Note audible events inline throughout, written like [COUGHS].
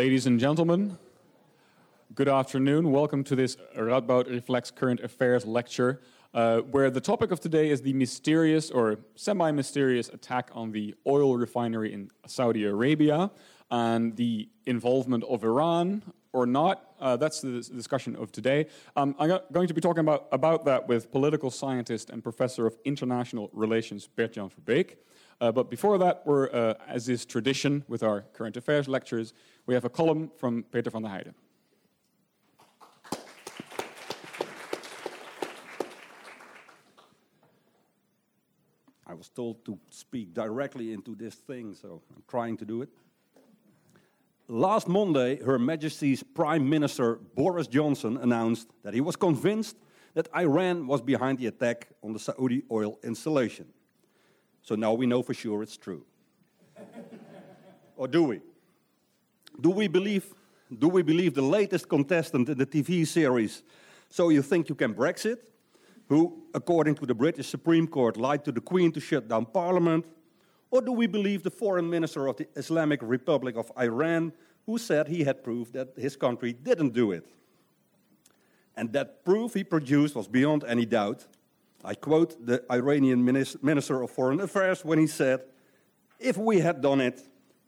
Ladies and gentlemen, good afternoon. Welcome to this Radboud Reflects Current Affairs lecture, uh, where the topic of today is the mysterious or semi mysterious attack on the oil refinery in Saudi Arabia and the involvement of Iran or not. Uh, that's the discussion of today. Um, I'm going to be talking about, about that with political scientist and professor of international relations Bert-Jan Verbeek. Uh, but before that, we're, uh, as is tradition with our current affairs lectures, we have a column from Peter van der Heijden. I was told to speak directly into this thing, so I'm trying to do it. Last Monday, Her Majesty's Prime Minister Boris Johnson announced that he was convinced that Iran was behind the attack on the Saudi oil installation. So now we know for sure it's true. [LAUGHS] or do we? Do we believe do we believe the latest contestant in the TV series So You Think You Can Brexit, who, according to the British Supreme Court, lied to the Queen to shut down Parliament? Or do we believe the foreign minister of the Islamic Republic of Iran, who said he had proof that his country didn't do it? And that proof he produced was beyond any doubt. I quote the Iranian Minister of Foreign Affairs when he said, If we had done it,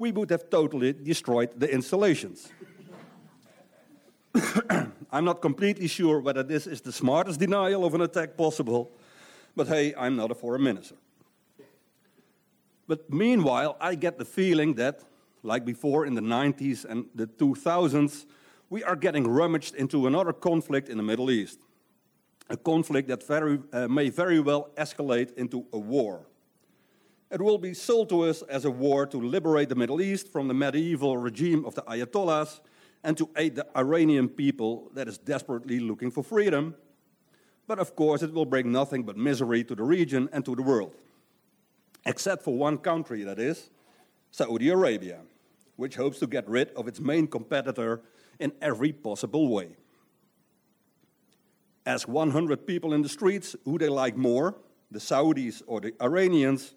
we would have totally destroyed the installations. [COUGHS] I'm not completely sure whether this is the smartest denial of an attack possible, but hey, I'm not a foreign minister. But meanwhile, I get the feeling that, like before in the 90s and the 2000s, we are getting rummaged into another conflict in the Middle East. A conflict that very, uh, may very well escalate into a war. It will be sold to us as a war to liberate the Middle East from the medieval regime of the Ayatollahs and to aid the Iranian people that is desperately looking for freedom. But of course, it will bring nothing but misery to the region and to the world. Except for one country, that is, Saudi Arabia, which hopes to get rid of its main competitor in every possible way. Ask 100 people in the streets who they like more, the Saudis or the Iranians,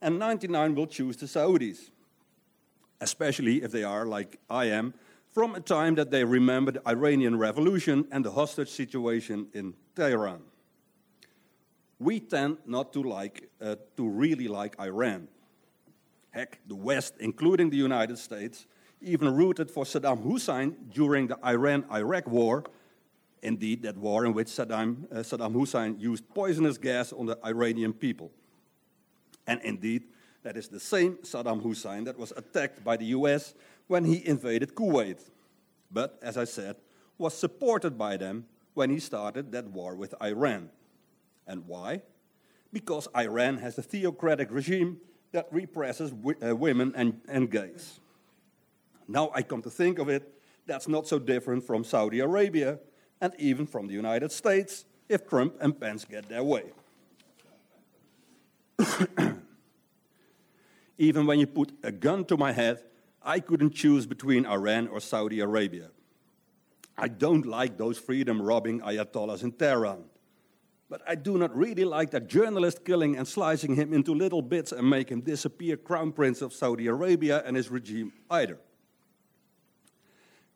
and 99 will choose the Saudis, especially if they are, like I am, from a time that they remember the Iranian Revolution and the hostage situation in Tehran. We tend not to like, uh, to really like Iran. Heck, the West, including the United States, even rooted for Saddam Hussein during the Iran-Iraq war, indeed that war in which Saddam, uh, Saddam Hussein used poisonous gas on the Iranian people. And indeed, that is the same Saddam Hussein that was attacked by the US when he invaded Kuwait, but, as I said, was supported by them when he started that war with Iran. And why? Because Iran has a theocratic regime that represses uh, women and, and gays. Now I come to think of it, that's not so different from Saudi Arabia and even from the United States if Trump and Pence get their way. Even when you put a gun to my head, I couldn't choose between Iran or Saudi Arabia. I don't like those freedom robbing ayatollahs in Tehran. But I do not really like that journalist killing and slicing him into little bits and make him disappear crown prince of Saudi Arabia and his regime either.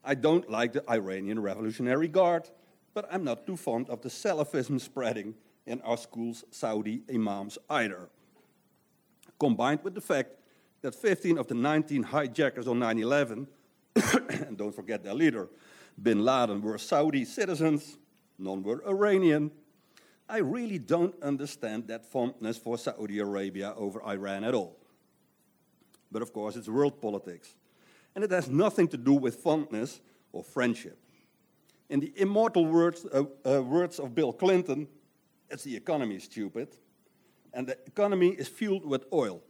I don't like the Iranian Revolutionary Guard, but I'm not too fond of the Salafism spreading in our school's Saudi imams either combined with the fact that 15 of the 19 hijackers on 9 11, [COUGHS] and don't forget their leader, bin Laden, were Saudi citizens, none were Iranian. I really don't understand that fondness for Saudi Arabia over Iran at all. But of course, it's world politics. And it has nothing to do with fondness or friendship. In the immortal words, uh, uh, words of Bill Clinton, it's the economy, stupid and the economy is fueled with oil.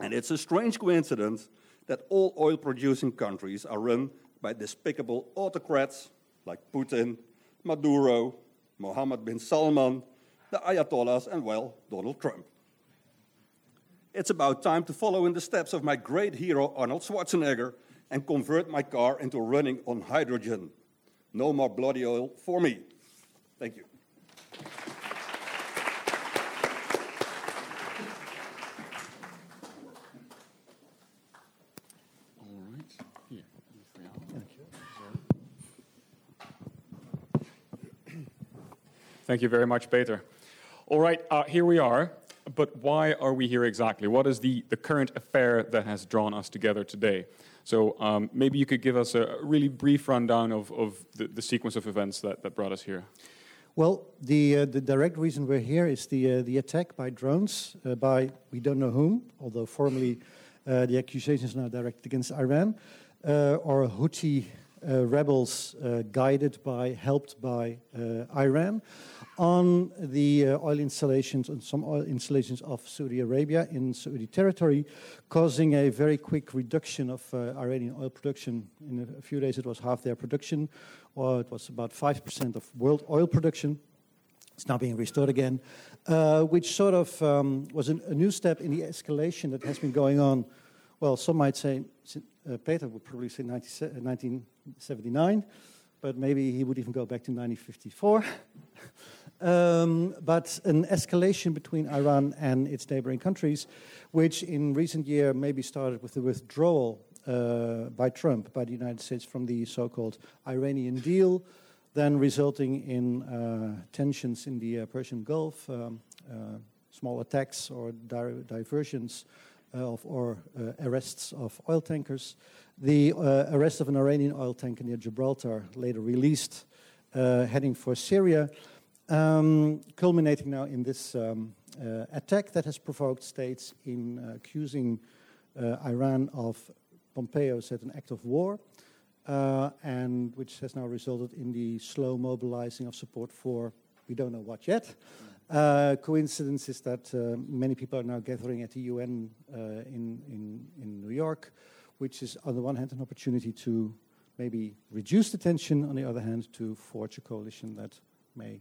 And it's a strange coincidence that all oil producing countries are run by despicable autocrats like Putin, Maduro, Mohammed bin Salman, the Ayatollahs, and, well, Donald Trump. It's about time to follow in the steps of my great hero Arnold Schwarzenegger and convert my car into running on hydrogen. No more bloody oil for me. Thank you. Thank you very much, Peter. All right, uh, here we are. But why are we here exactly? What is the, the current affair that has drawn us together today? So um, maybe you could give us a really brief rundown of, of the, the sequence of events that, that brought us here. Well, the, uh, the direct reason we're here is the, uh, the attack by drones uh, by we don't know whom, although formally uh, the accusations are now directed against Iran, uh, or Houthi rebels guided by, helped by Iran on the uh, oil installations, on some oil installations of Saudi Arabia in Saudi territory, causing a very quick reduction of uh, Iranian oil production. In a few days, it was half their production, or it was about 5% of world oil production. It's now being restored again, uh, which sort of um, was an, a new step in the escalation that has been going on. Well, some might say, uh, Peter would probably say 1979, but maybe he would even go back to 1954. [LAUGHS] Um, but an escalation between Iran and its neighboring countries, which in recent year maybe started with the withdrawal uh, by Trump, by the United States, from the so-called Iranian deal, then resulting in uh, tensions in the uh, Persian Gulf, um, uh, small attacks or di diversions uh, of, or uh, arrests of oil tankers. The arrest of an Iranian oil tanker near Gibraltar, later released, heading for Syria, um, culminating now in this um, uh, attack that has provoked states in uh, accusing uh, Iran of Pompeo said an act of war, uh, and which has now resulted in the slow mobilizing of support for we don't know what yet. Uh, coincidence is that uh, many people are now gathering at the UN in, in, in New York, which is on the one hand an opportunity to maybe reduce the tension, on the other hand to forge a coalition that may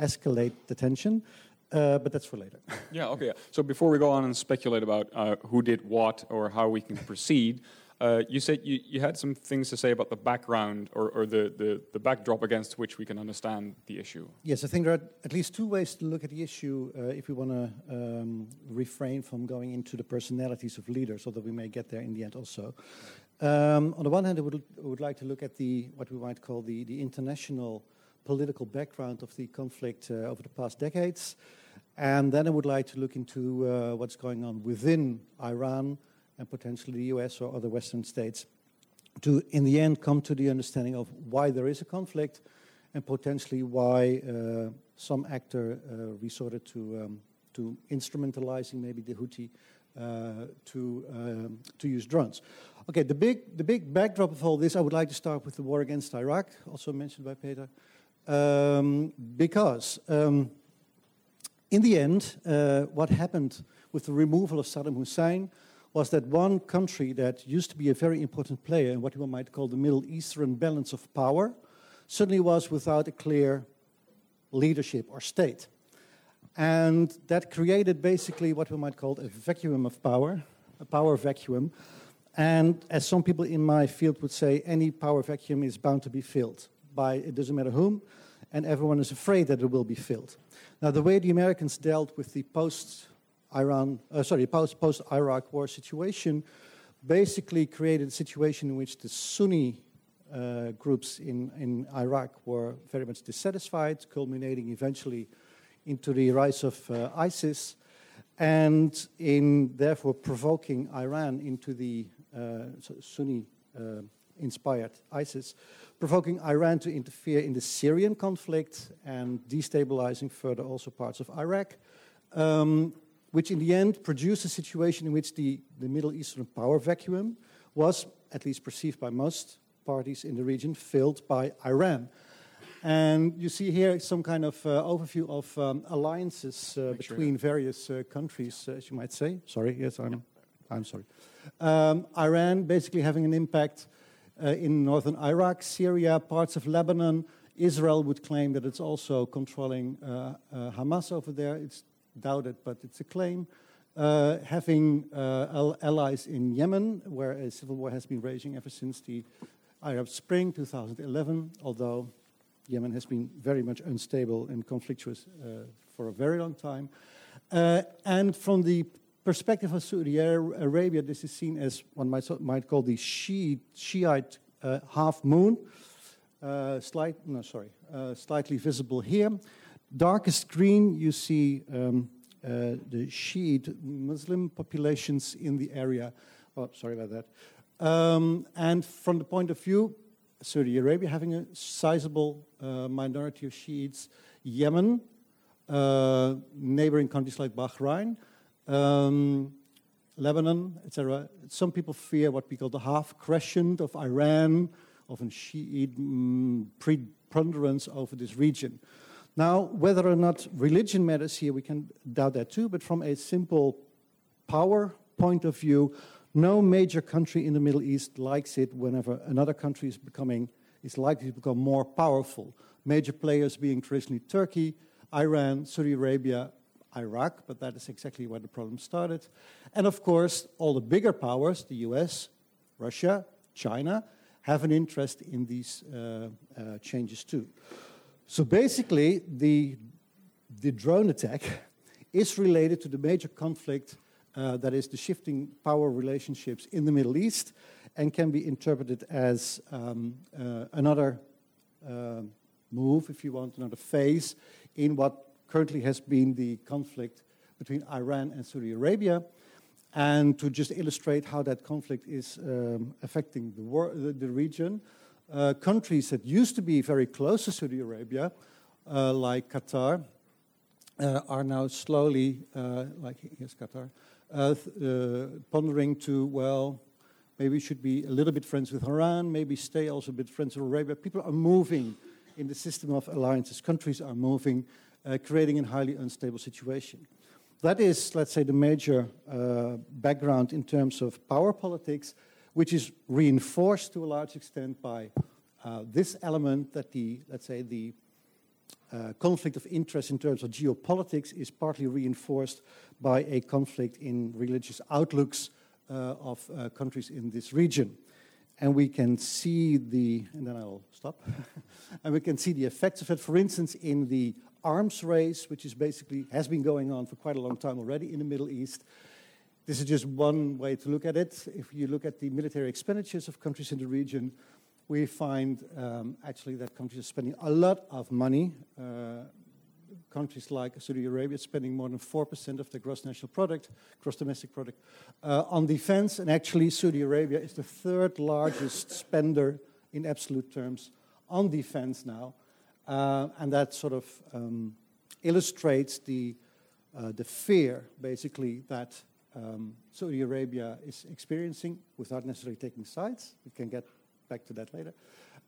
escalate the tension. Uh, but that's for later. [LAUGHS] yeah, okay. So before we go on and speculate about uh, who did what or how we can proceed, uh, you said you, you had some things to say about the background or, or the, the, the, backdrop against which we can understand the issue. Yes, I think there are at least two ways to look at the issue uh, if we want to um, refrain from going into the personalities of leaders, although we may get there in the end also. Um, on the one hand, I would, I would like to look at the what we might call the, the international political background of the conflict uh, over the past decades. And then I would like to look into uh, what's going on within Iran and potentially the US or other Western states to, in the end, come to the understanding of why there is a conflict and potentially why uh, some actor uh, resorted to, um, to instrumentalizing maybe the Houthi uh, to, um, to use drones. Okay, the big, the big backdrop of all this, I would like to start with the war against Iraq, also mentioned by Peter. Um, because um, in the end, uh, what happened with the removal of Saddam Hussein was that one country that used to be a very important player in what one might call the Middle Eastern balance of power suddenly was without a clear leadership or state. And that created basically what we might call a vacuum of power, a power vacuum. And as some people in my field would say, any power vacuum is bound to be filled by it doesn't matter whom, and everyone is afraid that it will be filled. Now, the way the Americans dealt with the post Iran, uh, sorry, post post Iraq war situation, basically created a situation in which the Sunni uh, groups in, in Iraq were very much dissatisfied, culminating eventually into the rise of uh, ISIS, and in therefore provoking Iran into the uh, Sunni uh, inspired ISIS provoking Iran to interfere in the Syrian conflict and destabilizing further also parts of Iraq, um, which in the end produced a situation in which the, the Middle Eastern power vacuum was, at least perceived by most parties in the region, filled by Iran. And you see here some kind of uh, overview of um, alliances uh, between sure. various uh, countries, uh, as you might say. Sorry, yes, I'm, I'm sorry. Um, Iran basically having an impact uh, in northern Iraq, Syria, parts of Lebanon. Israel would claim that it's also controlling uh, uh, Hamas over there. It's doubted, but it's a claim. Uh, having uh, allies in Yemen, where a civil war has been raging ever since the Arab Spring 2011, although Yemen has been very much unstable and conflictuous uh, for a very long time. and from the perspective of Saudi Arabia, this is seen as one might, might call the Shiite, Shiite uh, half moon, uh, slight, no, sorry, uh, slightly visible here. Darkest green, you see um, uh, the Shiite Muslim populations in the area. Oh, sorry about that. Um, and from the point of view, Saudi Arabia having a sizable uh, minority of Shiites, Yemen, uh, neighboring countries like Bahrain, um, Lebanon, etc. Some people fear what we call the half crescent of Iran, of a Shiite mm, preponderance over this region. Now, whether or not religion matters here, we can doubt that too, but from a simple power point of view, no major country in the Middle East likes it whenever another country is becoming is likely to become more powerful. Major players being traditionally Turkey, Iran, Saudi Arabia, Iraq, but that is exactly where the problem started. And of course, all the bigger powers, the US, Russia, China, have an interest in these uh, uh, changes too. So basically, the, the drone attack is related to the major conflict uh, that is the shifting power relationships in the Middle East and can be interpreted as um, uh, another uh, move, if you want, another phase in what currently has been the conflict between Iran and Saudi Arabia. And to just illustrate how that conflict is um, affecting the, the, the region, uh, countries that used to be very close to Saudi Arabia, uh, like Qatar, uh, are now slowly, uh, like yes, Qatar, uh, uh, pondering to, well, maybe we should be a little bit friends with Iran, maybe stay also a bit friends with Arabia. People are moving in the system of alliances. Countries are moving, creating a highly unstable situation. That is, let's say, the major background in terms of power politics which is reinforced to a large extent by uh, this element that the, let's say, the uh, conflict of interest in terms of geopolitics is partly reinforced by a conflict in religious outlooks uh, of uh, countries in this region. And we can see the, and then I'll stop, [LAUGHS] and we can see the effects of it, for instance, in the arms race, which is basically, has been going on for quite a long time already in the Middle East, this is just one way to look at it. If you look at the military expenditures of countries in the region, we find um, actually that countries are spending a lot of money. Uh, countries like Saudi Arabia spending more than 4% of their gross national product, gross domestic product, uh, on defense. And actually, Saudi Arabia is the third largest spender in absolute terms on defense now. Uh, and that sort of um, illustrates the, uh, the fear, basically, that um, Saudi Arabia is experiencing without necessarily taking sides. We can get back to that later.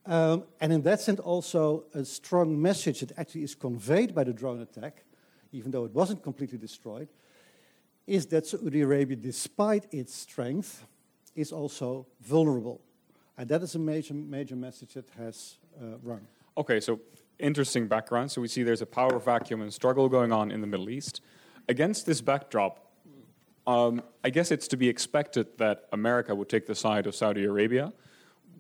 Um, and in that sense, also a strong message that actually is conveyed by the drone attack, even though it wasn't completely destroyed, is that Saudi Arabia, despite its strength, is also vulnerable. And that is a major, major message that has uh, run. Okay, so interesting background. So we see there's a power vacuum and struggle going on in the Middle East. Against this backdrop, um, I guess it's to be expected that America would take the side of Saudi Arabia.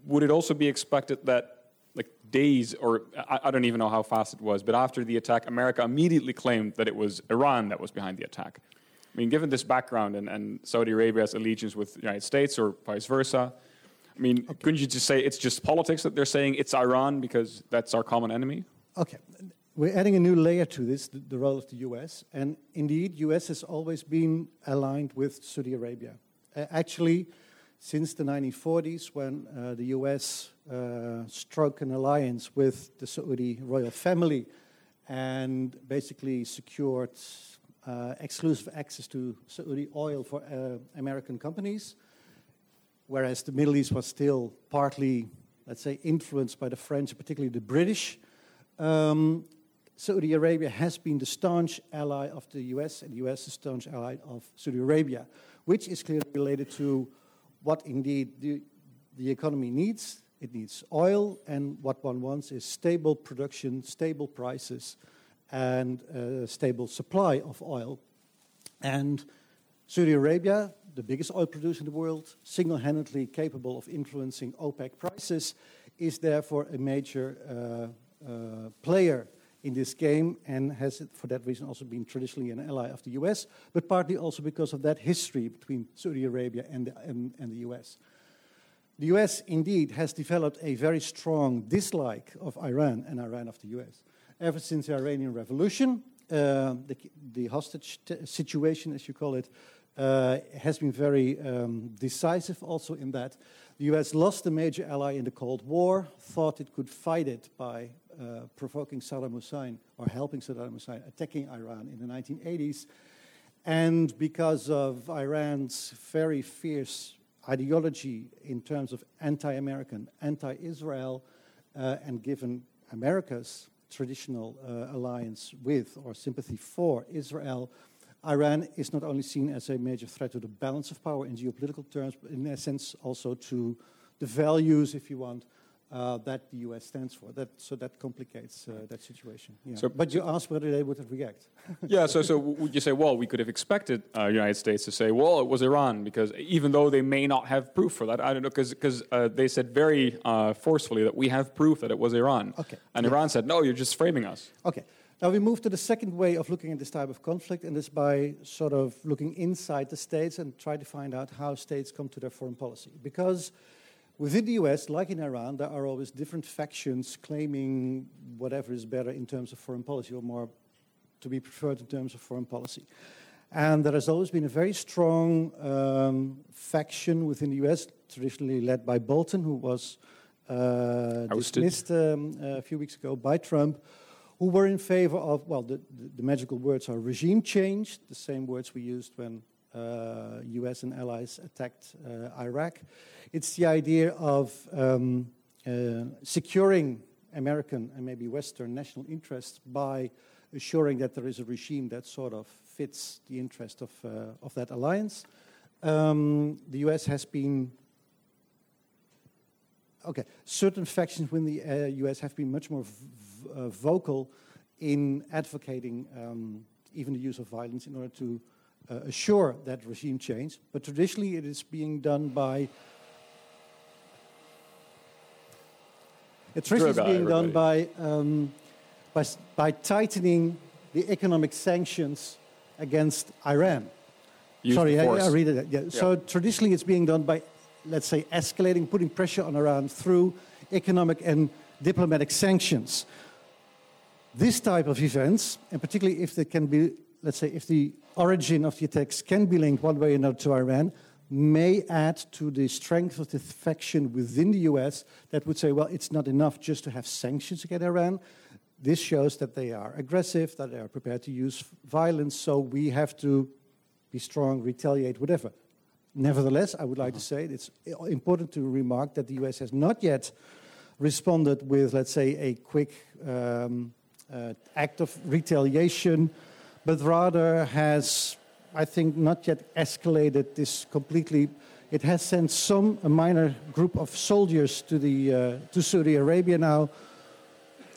Would it also be expected that, like days, or I, I, don't even know how fast it was, but after the attack, America immediately claimed that it was Iran that was behind the attack? I mean, given this background and, and Saudi Arabia's allegiance with the United States or vice versa, I mean, okay. couldn't you just say it's just politics that they're saying it's Iran because that's our common enemy? Okay we're adding a new layer to this, the, the, role of the US. And indeed, US has always been aligned with Saudi Arabia. Uh, actually, since the 1940s, when uh, the US uh, struck an alliance with the Saudi royal family and basically secured uh, exclusive access to Saudi oil for uh, American companies, whereas the Middle East was still partly, let's say, influenced by the French, particularly the British. Um, Saudi Arabia has been the staunch ally of the US, and the US is staunch ally of Saudi Arabia, which is clearly related to what indeed the, the economy needs. It needs oil, and what one wants is stable production, stable prices, and a stable supply of oil. And Saudi Arabia, the biggest oil producer in the world, single handedly capable of influencing OPEC prices, is therefore a major uh, uh, player in this game and has, for that reason, also been traditionally an ally of the US, but partly also because of that history between Saudi Arabia and the, and, and the US. The US indeed has developed a very strong dislike of Iran and Iran of the US. ever since the Iranian Revolution. Uh, the, the, hostage situation, as you call it, uh, has been very um, decisive also in that the US lost a major ally in the Cold War, thought it could fight it by uh, provoking Saddam Hussein or helping Saddam Hussein attacking Iran in the 1980s. And because of Iran's very fierce ideology in terms of anti American, anti Israel, uh, and given America's traditional uh, alliance with or sympathy for Israel, Iran is not only seen as a major threat to the balance of power in geopolitical terms, but in essence also to the values, if you want, uh, that the US stands for. That, so that complicates uh, that situation. Yeah. So, but you asked whether they would react. [LAUGHS] yeah, so, so would you say, well, we could have expected uh, United States to say, well, it was Iran, because even though they may not have proof for that, I don't know, because uh, they said very uh, forcefully that we have proof that it was Iran. Okay. And yeah. Iran said, no, you're just framing us. Okay. Now we move to the second way of looking at this type of conflict, and this by sort of looking inside the states and try to find out how states come to their foreign policy. Because within the US, like in Iran, there are always different factions claiming whatever is better in terms of foreign policy or more to be preferred in terms of foreign policy. And there has always been a very strong um, faction within the US, traditionally led by Bolton, who was uh, dismissed um, a few weeks ago by Trump who were in favor of, well, the, the, the, magical words are regime change, the same words we used when US and allies attacked uh, Iraq. It's the idea of um, uh, securing American and maybe Western national interests by assuring that there is a regime that sort of fits the interest of, uh, of that alliance. Um, the US has been okay, certain factions within the uh, US have been much more uh, vocal in advocating um, even the use of violence in order to uh, assure that regime change. But traditionally, it is being done by. It traditionally is being done by, um, by, by tightening the economic sanctions against Iran. Use Sorry, I, I, read it. Yeah. yeah. So traditionally, it's being done by, let's say, escalating, putting pressure on Iran through economic and diplomatic sanctions this type of events, and particularly if they can be, let's say, if the origin of the attacks can be linked one way or another to Iran, may add to the strength of the faction within the US that would say, well, it's not enough just to have sanctions against Iran. This shows that they are aggressive, that they are prepared to use violence, so we have to be strong, retaliate, whatever. Nevertheless, I would like to say it's important to remark that the US has not yet responded with, let's say, a quick um, uh, act of retaliation, but rather has, I think, not yet escalated this completely. It has sent some, a minor group of soldiers to, the, uh, to Saudi Arabia now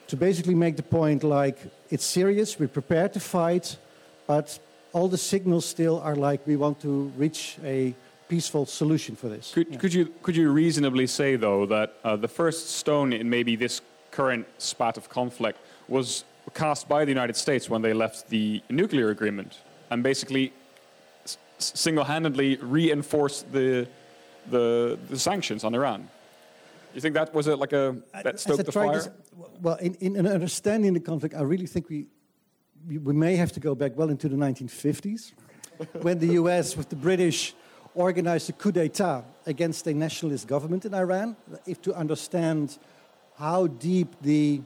to basically make the point like, it's serious, we're prepared to fight, but all the signals still are like, we want to reach a peaceful solution for this. Could, yeah. could, you, could you reasonably say, though, that uh, the first stone in maybe this current spat of conflict was cast by the United States when they left the nuclear agreement and basically single-handedly reinforced the, the, the sanctions on Iran. You think that was a, like a that stoked the fire? Well, in, in understanding the conflict, I really think we, we, may have to go back well into the 1950s, [LAUGHS] when the U.S. with the British organized a coup d'état against a nationalist government in Iran. If to understand how deep the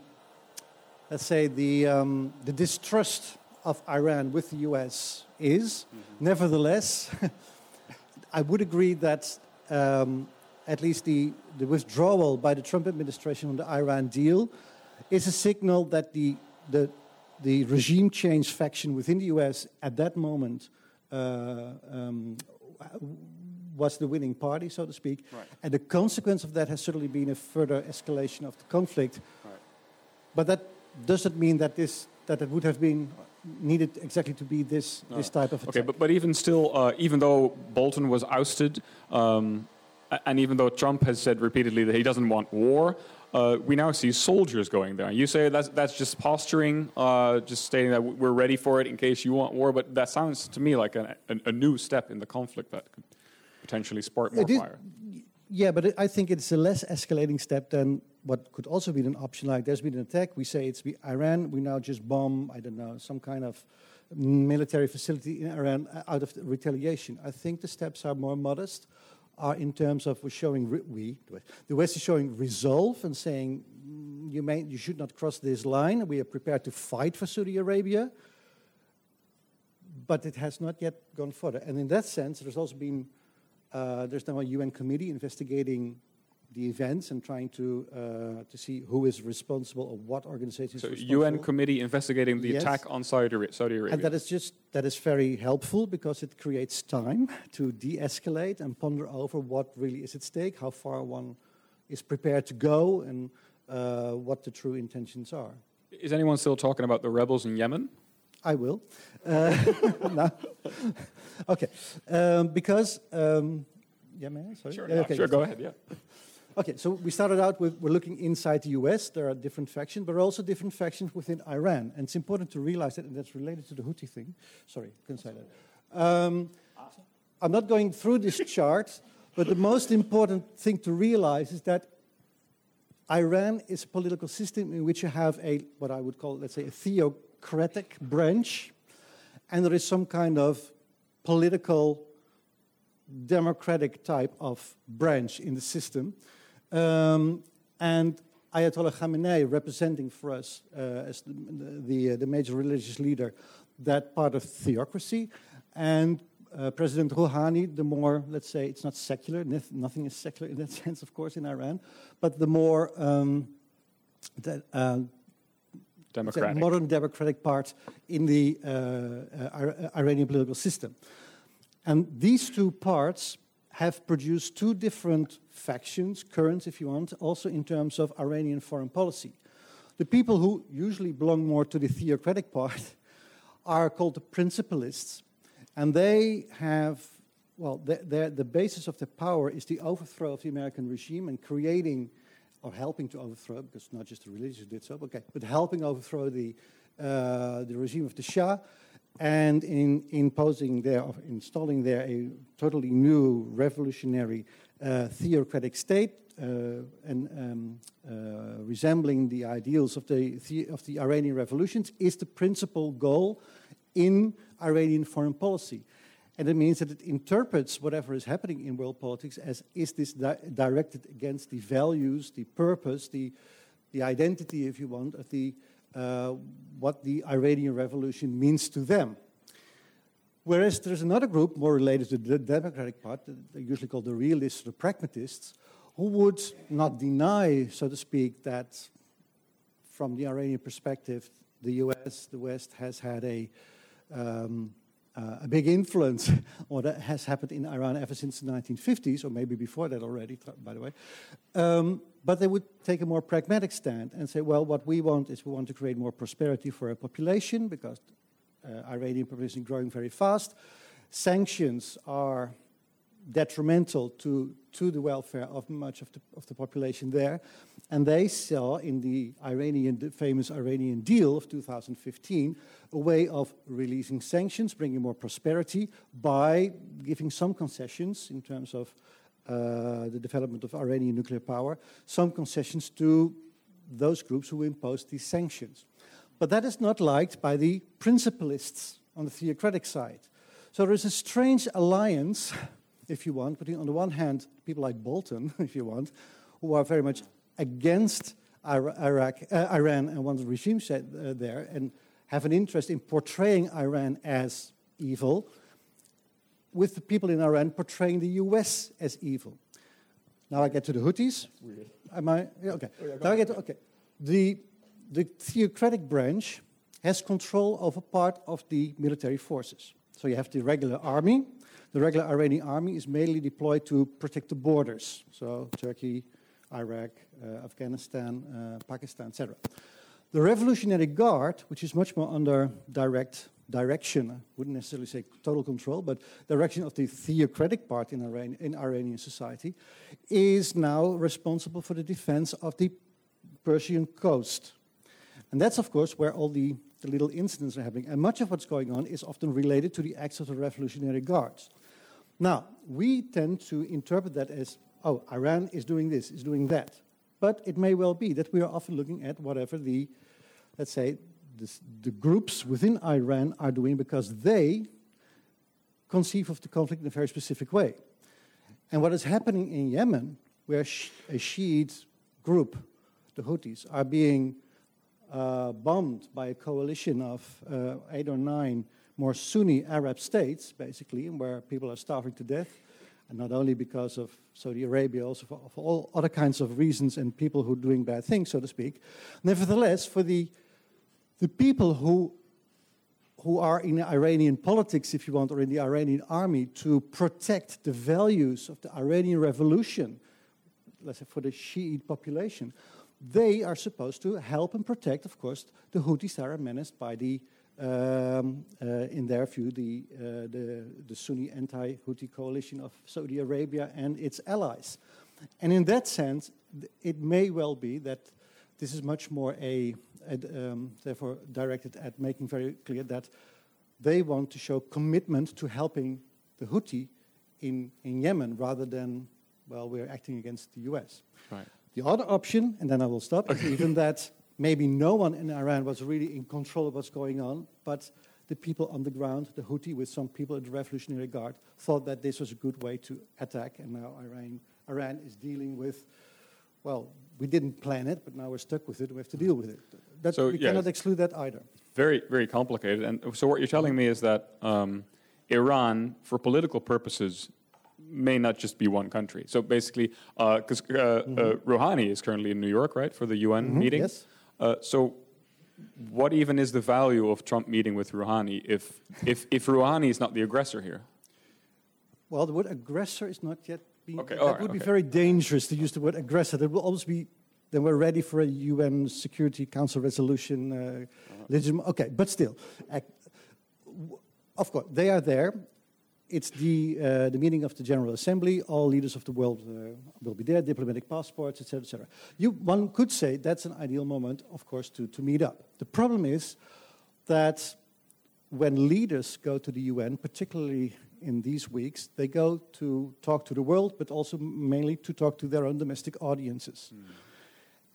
let's say, the, um, the distrust of Iran with the US is. Mm-hmm. Nevertheless, [LAUGHS] I would agree that um, at least the, the withdrawal by the Trump administration on the Iran deal is a signal that the, the, the regime change faction within the US at that moment uh, um, was the winning party, so to speak. Right. And the consequence of that has certainly been a further escalation of the conflict. Right. But that doesn't mean that this that it would have been needed exactly to be this no. this type of attack. Okay, but, but even still, uh, even though Bolton was ousted, um, and even though Trump has said repeatedly that he doesn't want war, uh, we now see soldiers going there. You say that's that's just posturing, uh, just stating that we're ready for it in case you want war. But that sounds to me like a, a, a new step in the conflict that could potentially spark more fire. Yeah, but I think it's a less escalating step than what could also be an option, like there's been an attack, we say it's Iran, we now just bomb, I don't know, some kind of military facility in Iran out of retaliation. I think the steps are more modest, are in terms of showing, we, the West is showing resolve and saying, mm, you, may, you should not cross this line, we are prepared to fight for Saudi Arabia, but it has not yet gone further. And in that sense, there's also been, uh, there's now a UN committee investigating the events and trying to uh, to see who is responsible or what organizations. So UN committee investigating the yes. attack on Saudi, Saudi Arabia. And that is just that is very helpful because it creates time to de-escalate and ponder over what really is at stake, how far one is prepared to go, and uh, what the true intentions are. Is anyone still talking about the rebels in Yemen? I will. Uh, [LAUGHS] no. okay, um, because. Um, yeah, man. Sorry. Sure, yeah, okay. sure. Go ahead. Yeah. Okay, so we started out with we're looking inside the US. There are different factions, but also different factions within Iran. And it's important to realize that, and that's related to the Houthi thing. Sorry, couldn't say that. Um, I'm not going through this [LAUGHS] chart, but the most important thing to realize is that Iran is a political system in which you have a, what I would call, let's say, a theocratic branch, and there is some kind of political democratic type of branch in the system. Um, and Ayatollah Khamenei representing for us uh, as the, the, uh, the, major religious leader that part of theocracy, and uh, President Rouhani, the more, let's say, it's not secular, nothing is secular in that [LAUGHS] sense, of course, in Iran, but the more um, the, uh, democratic. modern democratic part in the uh, uh, Iranian political system. And these two parts have produced two different factions, currents if you want, also in terms of Iranian foreign policy. The people who usually belong more to the theocratic part [LAUGHS] are called the principalists, and they have, well, the basis of their power is the overthrow of the American regime and creating, or helping to overthrow, because not just the religious did so, okay, but helping overthrow the, uh, the regime of the Shah and in imposing there, installing there a totally new revolutionary uh, theocratic state uh, and um, uh, resembling the ideals of the, the, of the Iranian revolutions is the principal goal in Iranian foreign policy. And it means that it interprets whatever is happening in world politics as is this di directed against the values, the purpose, the, the identity, if you want, of the uh, what the Iranian revolution means to them. Whereas there's another group more related to the democratic part, they're usually called the realists, or the pragmatists, who would not deny, so to speak, that from the Iranian perspective, the US, the West has had a, um, uh, a big influence [LAUGHS] on what has happened in Iran ever since the 1950s, or maybe before that already, by the way. Um, but they would take a more pragmatic stand and say, well, what we want is we want to create more prosperity for our population because uh, Iranian population is growing very fast. Sanctions are detrimental to, to the welfare of much of the, of the population there. And they saw in the Iranian, the famous Iranian deal of 2015 a way of releasing sanctions, bringing more prosperity by giving some concessions in terms of uh, the development of Iranian nuclear power, some concessions to those groups who imposed these sanctions. But that is not liked by the principalists on the theocratic side. So there is a strange alliance, [LAUGHS] if you want, between, on the one hand, people like Bolton, [LAUGHS] if you want, who are very much against Iraq, uh, Iran and want the regime set, uh, there and have an interest in portraying Iran as evil, with the people in Iran portraying the US as evil. Now I get to the Houthis. Weird. Am I? Yeah, okay. Oh, yeah, now I get to, okay. The, the theocratic branch has control over part of the military forces. So you have the regular army. The regular Iranian army is mainly deployed to protect the borders. So Turkey, Iraq, uh, Afghanistan, uh, Pakistan, etc. The Revolutionary Guard, which is much more under direct direction, I wouldn't necessarily say total control, but direction of the theocratic part in, Iran, in Iranian society, is now responsible for the defense of the Persian coast. And that's, of course, where all the, the little incidents are happening. And much of what's going on is often related to the acts of the Revolutionary Guards. Now, we tend to interpret that as, oh, Iran is doing this, is doing that. But it may well be that we are often looking at whatever the, let's say, the groups within Iran are doing because they conceive of the conflict in a very specific way. And what is happening in Yemen, where a Shiite group, the Houthis, are being uh, bombed by a coalition of uh, eight or nine more Sunni Arab states, basically, where people are starving to death, and not only because of Saudi Arabia, also for, for all other kinds of reasons and people who are doing bad things, so to speak. Nevertheless, for the the people who who are in Iranian politics, if you want, or in the Iranian army to protect the values of the Iranian revolution, let's say for the Shiite population, they are supposed to help and protect, of course, the Houthis that are menaced by the, um, uh, in their view, the, uh, the, the Sunni anti Houthi coalition of Saudi Arabia and its allies. And in that sense, it may well be that this is much more a, a um, therefore directed at making very clear that they want to show commitment to helping the Houthi in, in Yemen rather than, well, we're acting against the US. Right. The other option, and then I will stop, is even that [LAUGHS] maybe no one in Iran was really in control of what's going on, but the people on the ground, the Houthi with some people in the Revolutionary Guard, thought that this was a good way to attack, and now Iran, Iran is dealing with, well, we didn't plan it, but now we're stuck with it, we have to deal with it. That, so, we yes. cannot exclude that either. Very, very complicated. And so what you're telling me is that um, Iran, for political purposes, may not just be one country. So basically, because uh, uh, uh, mm-hmm. uh, Rouhani is currently in New York, right, for the UN mm-hmm, meeting. Yes. Uh, so, what even is the value of Trump meeting with Rouhani if if if Rouhani is not the aggressor here? Well, the word aggressor is not yet being. Okay, that right, would okay. be very dangerous to use the word aggressor. That will always be. Then we're ready for a UN Security Council resolution. Uh, uh-huh. legitimate. Okay, but still, of course, they are there it's the, uh, the meeting of the General Assembly. All leaders of the world uh, will be there, diplomatic passports, etc., etc. You, one could say that's an ideal moment, of course, to, to meet up. The problem is that when leaders go to the UN, particularly in these weeks, they go to talk to the world, but also mainly to talk to their own domestic audiences. Mm.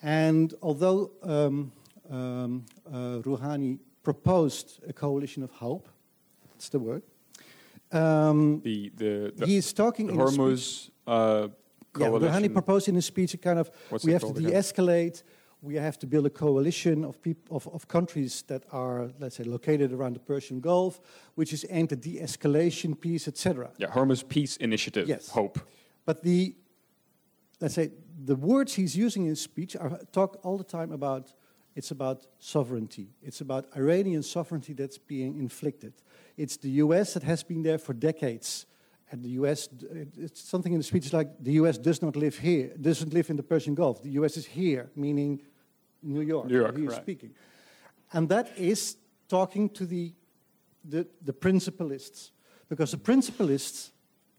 And although um, um, uh, Rouhani proposed a coalition of hope, that's the word, um, the, the, the, he's talking the Hormuz uh. Yeah, Rouhani proposed in his speech a kind of What's we have to de-escalate. We have to build a coalition of, of, of countries that are, let's say, located around the Persian Gulf, which is aimed at de-escalation, peace, etc. Yeah, Hormuz Peace Initiative. Yes. Hope. But the, let's say, the words he's using in his speech are talk all the time about it's about sovereignty. It's about Iranian sovereignty that's being inflicted. It's the US that has been there for decades. And the US, it's something in the speech like the US does not live here, doesn't live in the Persian Gulf. The US is here, meaning New York. New York, right. speaking. And that is talking to the, the, the principalists. Because the principalists,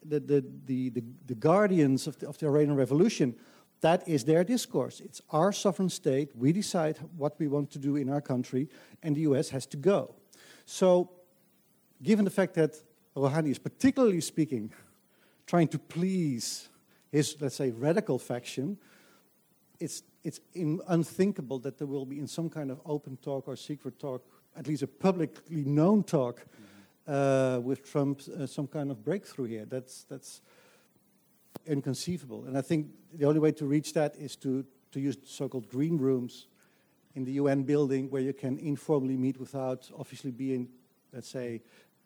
the, the, the, the, the guardians of the, of the Iranian Revolution, that is their discourse. It's our sovereign state. We decide what we want to do in our country, and the US has to go. So given the fact that Rouhani is particularly speaking, trying to please his, let's say, radical faction, it's, it's unthinkable that there will be, in some kind of open talk or secret talk, at least a publicly known talk mm-hmm. uh, with Trump, uh, some kind of breakthrough here. That's, that's inconceivable. And I think the only way to reach that is to, to use so called green rooms in the UN building where you can informally meet without obviously being, let's say,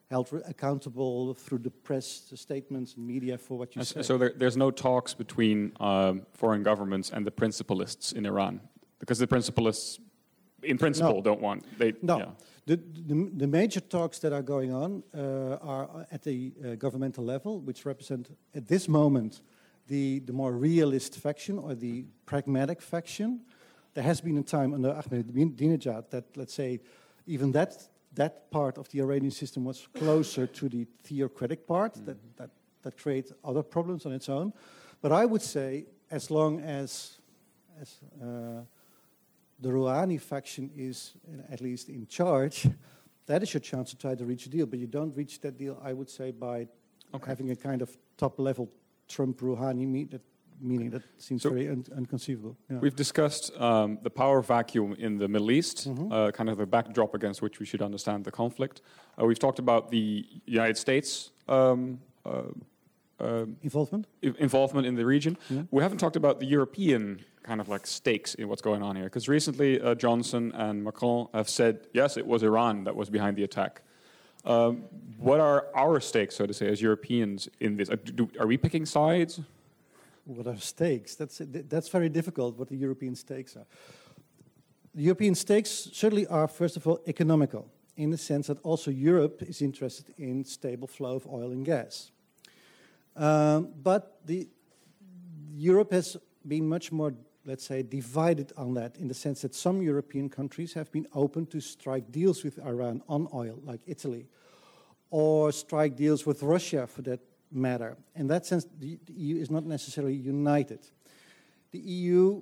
held accountable through the press statements and media for what you say. So there, there's no talks between um, foreign governments and the principalists in Iran, because the principalists, in principle, no. don't want. They, no. Yeah. The, the, the, major talks that are going on uh, are at the uh, governmental level, which represent at this moment the, the more realist faction or the pragmatic faction. There has been a time under Ahmadinejad that, let's say, even that that part of the Iranian system was closer to the theocratic part mm-hmm. that, that, that creates other problems on its own. But I would say, as long as, as uh, the Rouhani faction is at least in charge, that is your chance to try to reach a deal. But you don't reach that deal, I would say, by okay. having a kind of top level Trump Rouhani meet that meaning. That seems So- very un- unconceivable. Yeah. We've discussed um, the power vacuum in the Middle East, Mm-hmm. uh, kind of the backdrop against which we should understand the conflict. Uh, we've talked about the United States um, uh, Involvement? involvement in the region. Yeah. We haven't talked about the European kind of like stakes in what's going on here, because recently uh, Johnson and Macron have said, yes, it was Iran that was behind the attack. Um, what are our stakes, so to say, as Europeans in this? Uh, do, are we picking sides? What are stakes? That's, that's very difficult, what the European stakes are. The European stakes certainly are, first of all, economical, in the sense that also Europe is interested in stable flow of oil and gas. Um, but the, Europe has been much more, let's say, divided on that, in the sense that some European countries have been open to strike deals with Iran on oil, like Italy, or strike deals with Russia for that matter. In that sense, the, the EU is not necessarily united. The EU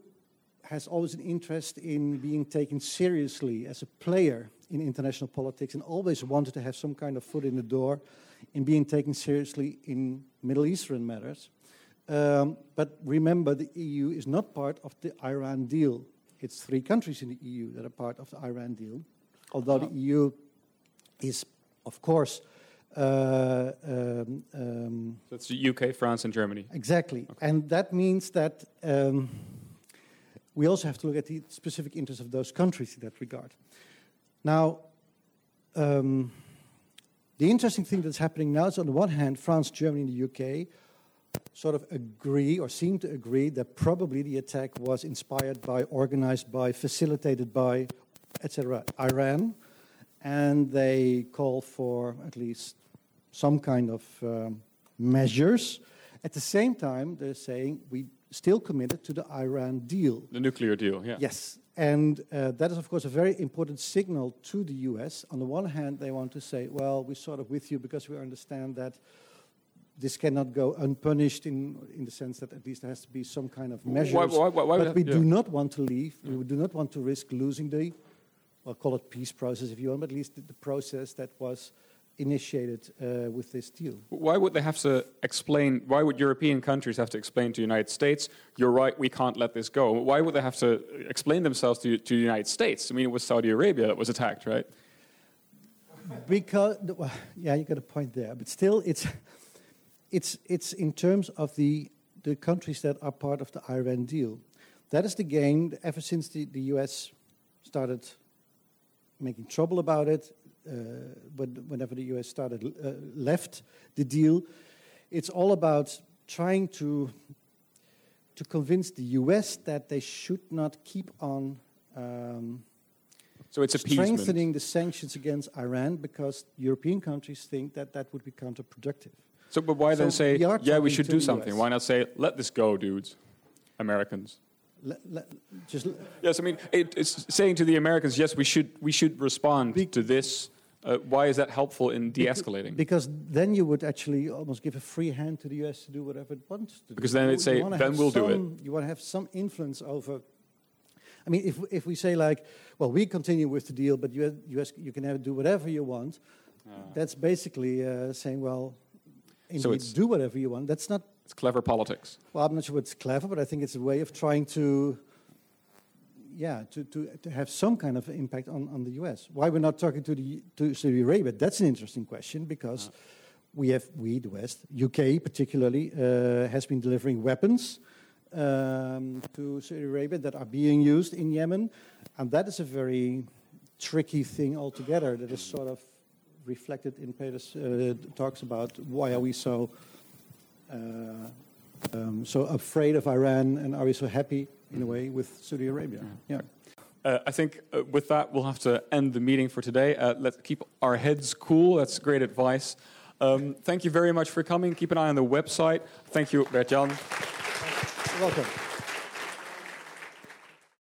has always an interest in being taken seriously as a player in international politics and always wanted to have some kind of foot in the door in being taken seriously in Middle Eastern matters. Um, but remember, the EU is not part of the Iran deal. It's three countries in the EU that are part of the Iran deal, although the EU is, of course, uh, um, um, So it's the UK, France, and Germany. Exactly. And that means that um, we also have to look at the specific interests of those countries in that regard. Now, um, the interesting thing that's happening now is on the one hand, France, Germany, and the UK sort of agree or seem to agree that probably the attack was inspired by, organized by, facilitated by, etc., Iran. And they call for at least some kind of um, measures. At the same time, they're saying we still committed to the Iran deal. The nuclear deal, yeah. Yes, and uh, that is, of course, a very important signal to the US. On the one hand, they want to say, well, we're sort of with you because we understand that this cannot go unpunished in, in the sense that at least there has to be some kind of measures. Why- why- why- why but we that- do not want to leave, we do not want to risk losing the, well, call it peace process if you want, but at least the, the process that was initiated uh, with this deal. Why would they have to explain? Why would European countries have to explain to the United States, "You're right, we can't let this go"? Why would they have to explain themselves to, to the United States? I mean, it was Saudi Arabia that was attacked, right? Because well, yeah, you got a point there, but still, it's it's it's in terms of the the countries that are part of the Iran deal. That is the game ever since the, the U.S. started making trouble about it. Uh, but whenever the U.S. started uh, left the deal, it's all about trying to to convince the U.S. that they should not keep on. Um, So it's strengthening the sanctions against Iran because European countries think that that would be counterproductive. So, but why then say, "Yeah, we should do something"? US. Why not say, "Let this go, dudes, Americans"? Le- le- just Yes, I mean, it, it's saying to the Americans, "Yes, we should we should respond Be- to this." Uh, why is that helpful in de-escalating? because then you would actually almost give a free hand to the US to do whatever it wants to Because do. then You- it'd say, "Then we'll do it." You want to have some influence over. I mean, if if we say like, well, we continue with the deal, but US, US you can have, do whatever you want. That's basically uh, saying, well, indeed, it's- do whatever you want. That's not It's clever politics. Well, I'm not sure it's clever, but I think it's a way of trying to, yeah, to, to, to have some kind of impact on, on the U.S. Why we're not talking to the to Saudi Arabia? That's an interesting question because we have we the West, UK particularly, uh, has been delivering weapons um, to Saudi Arabia that are being used in Yemen, and that is a very tricky thing altogether. That is sort of reflected in Peter's uh, talks about why are we so uh, um, so afraid of Iran, and are we so happy in a way with Saudi Arabia? Yeah. Uh, I think uh, with that, we'll have to end the meeting for today. Uh, let's keep our heads cool. That's great advice. Um, thank you very much for coming. Keep an eye on the website. Thank you, Bert-Jan. Welcome.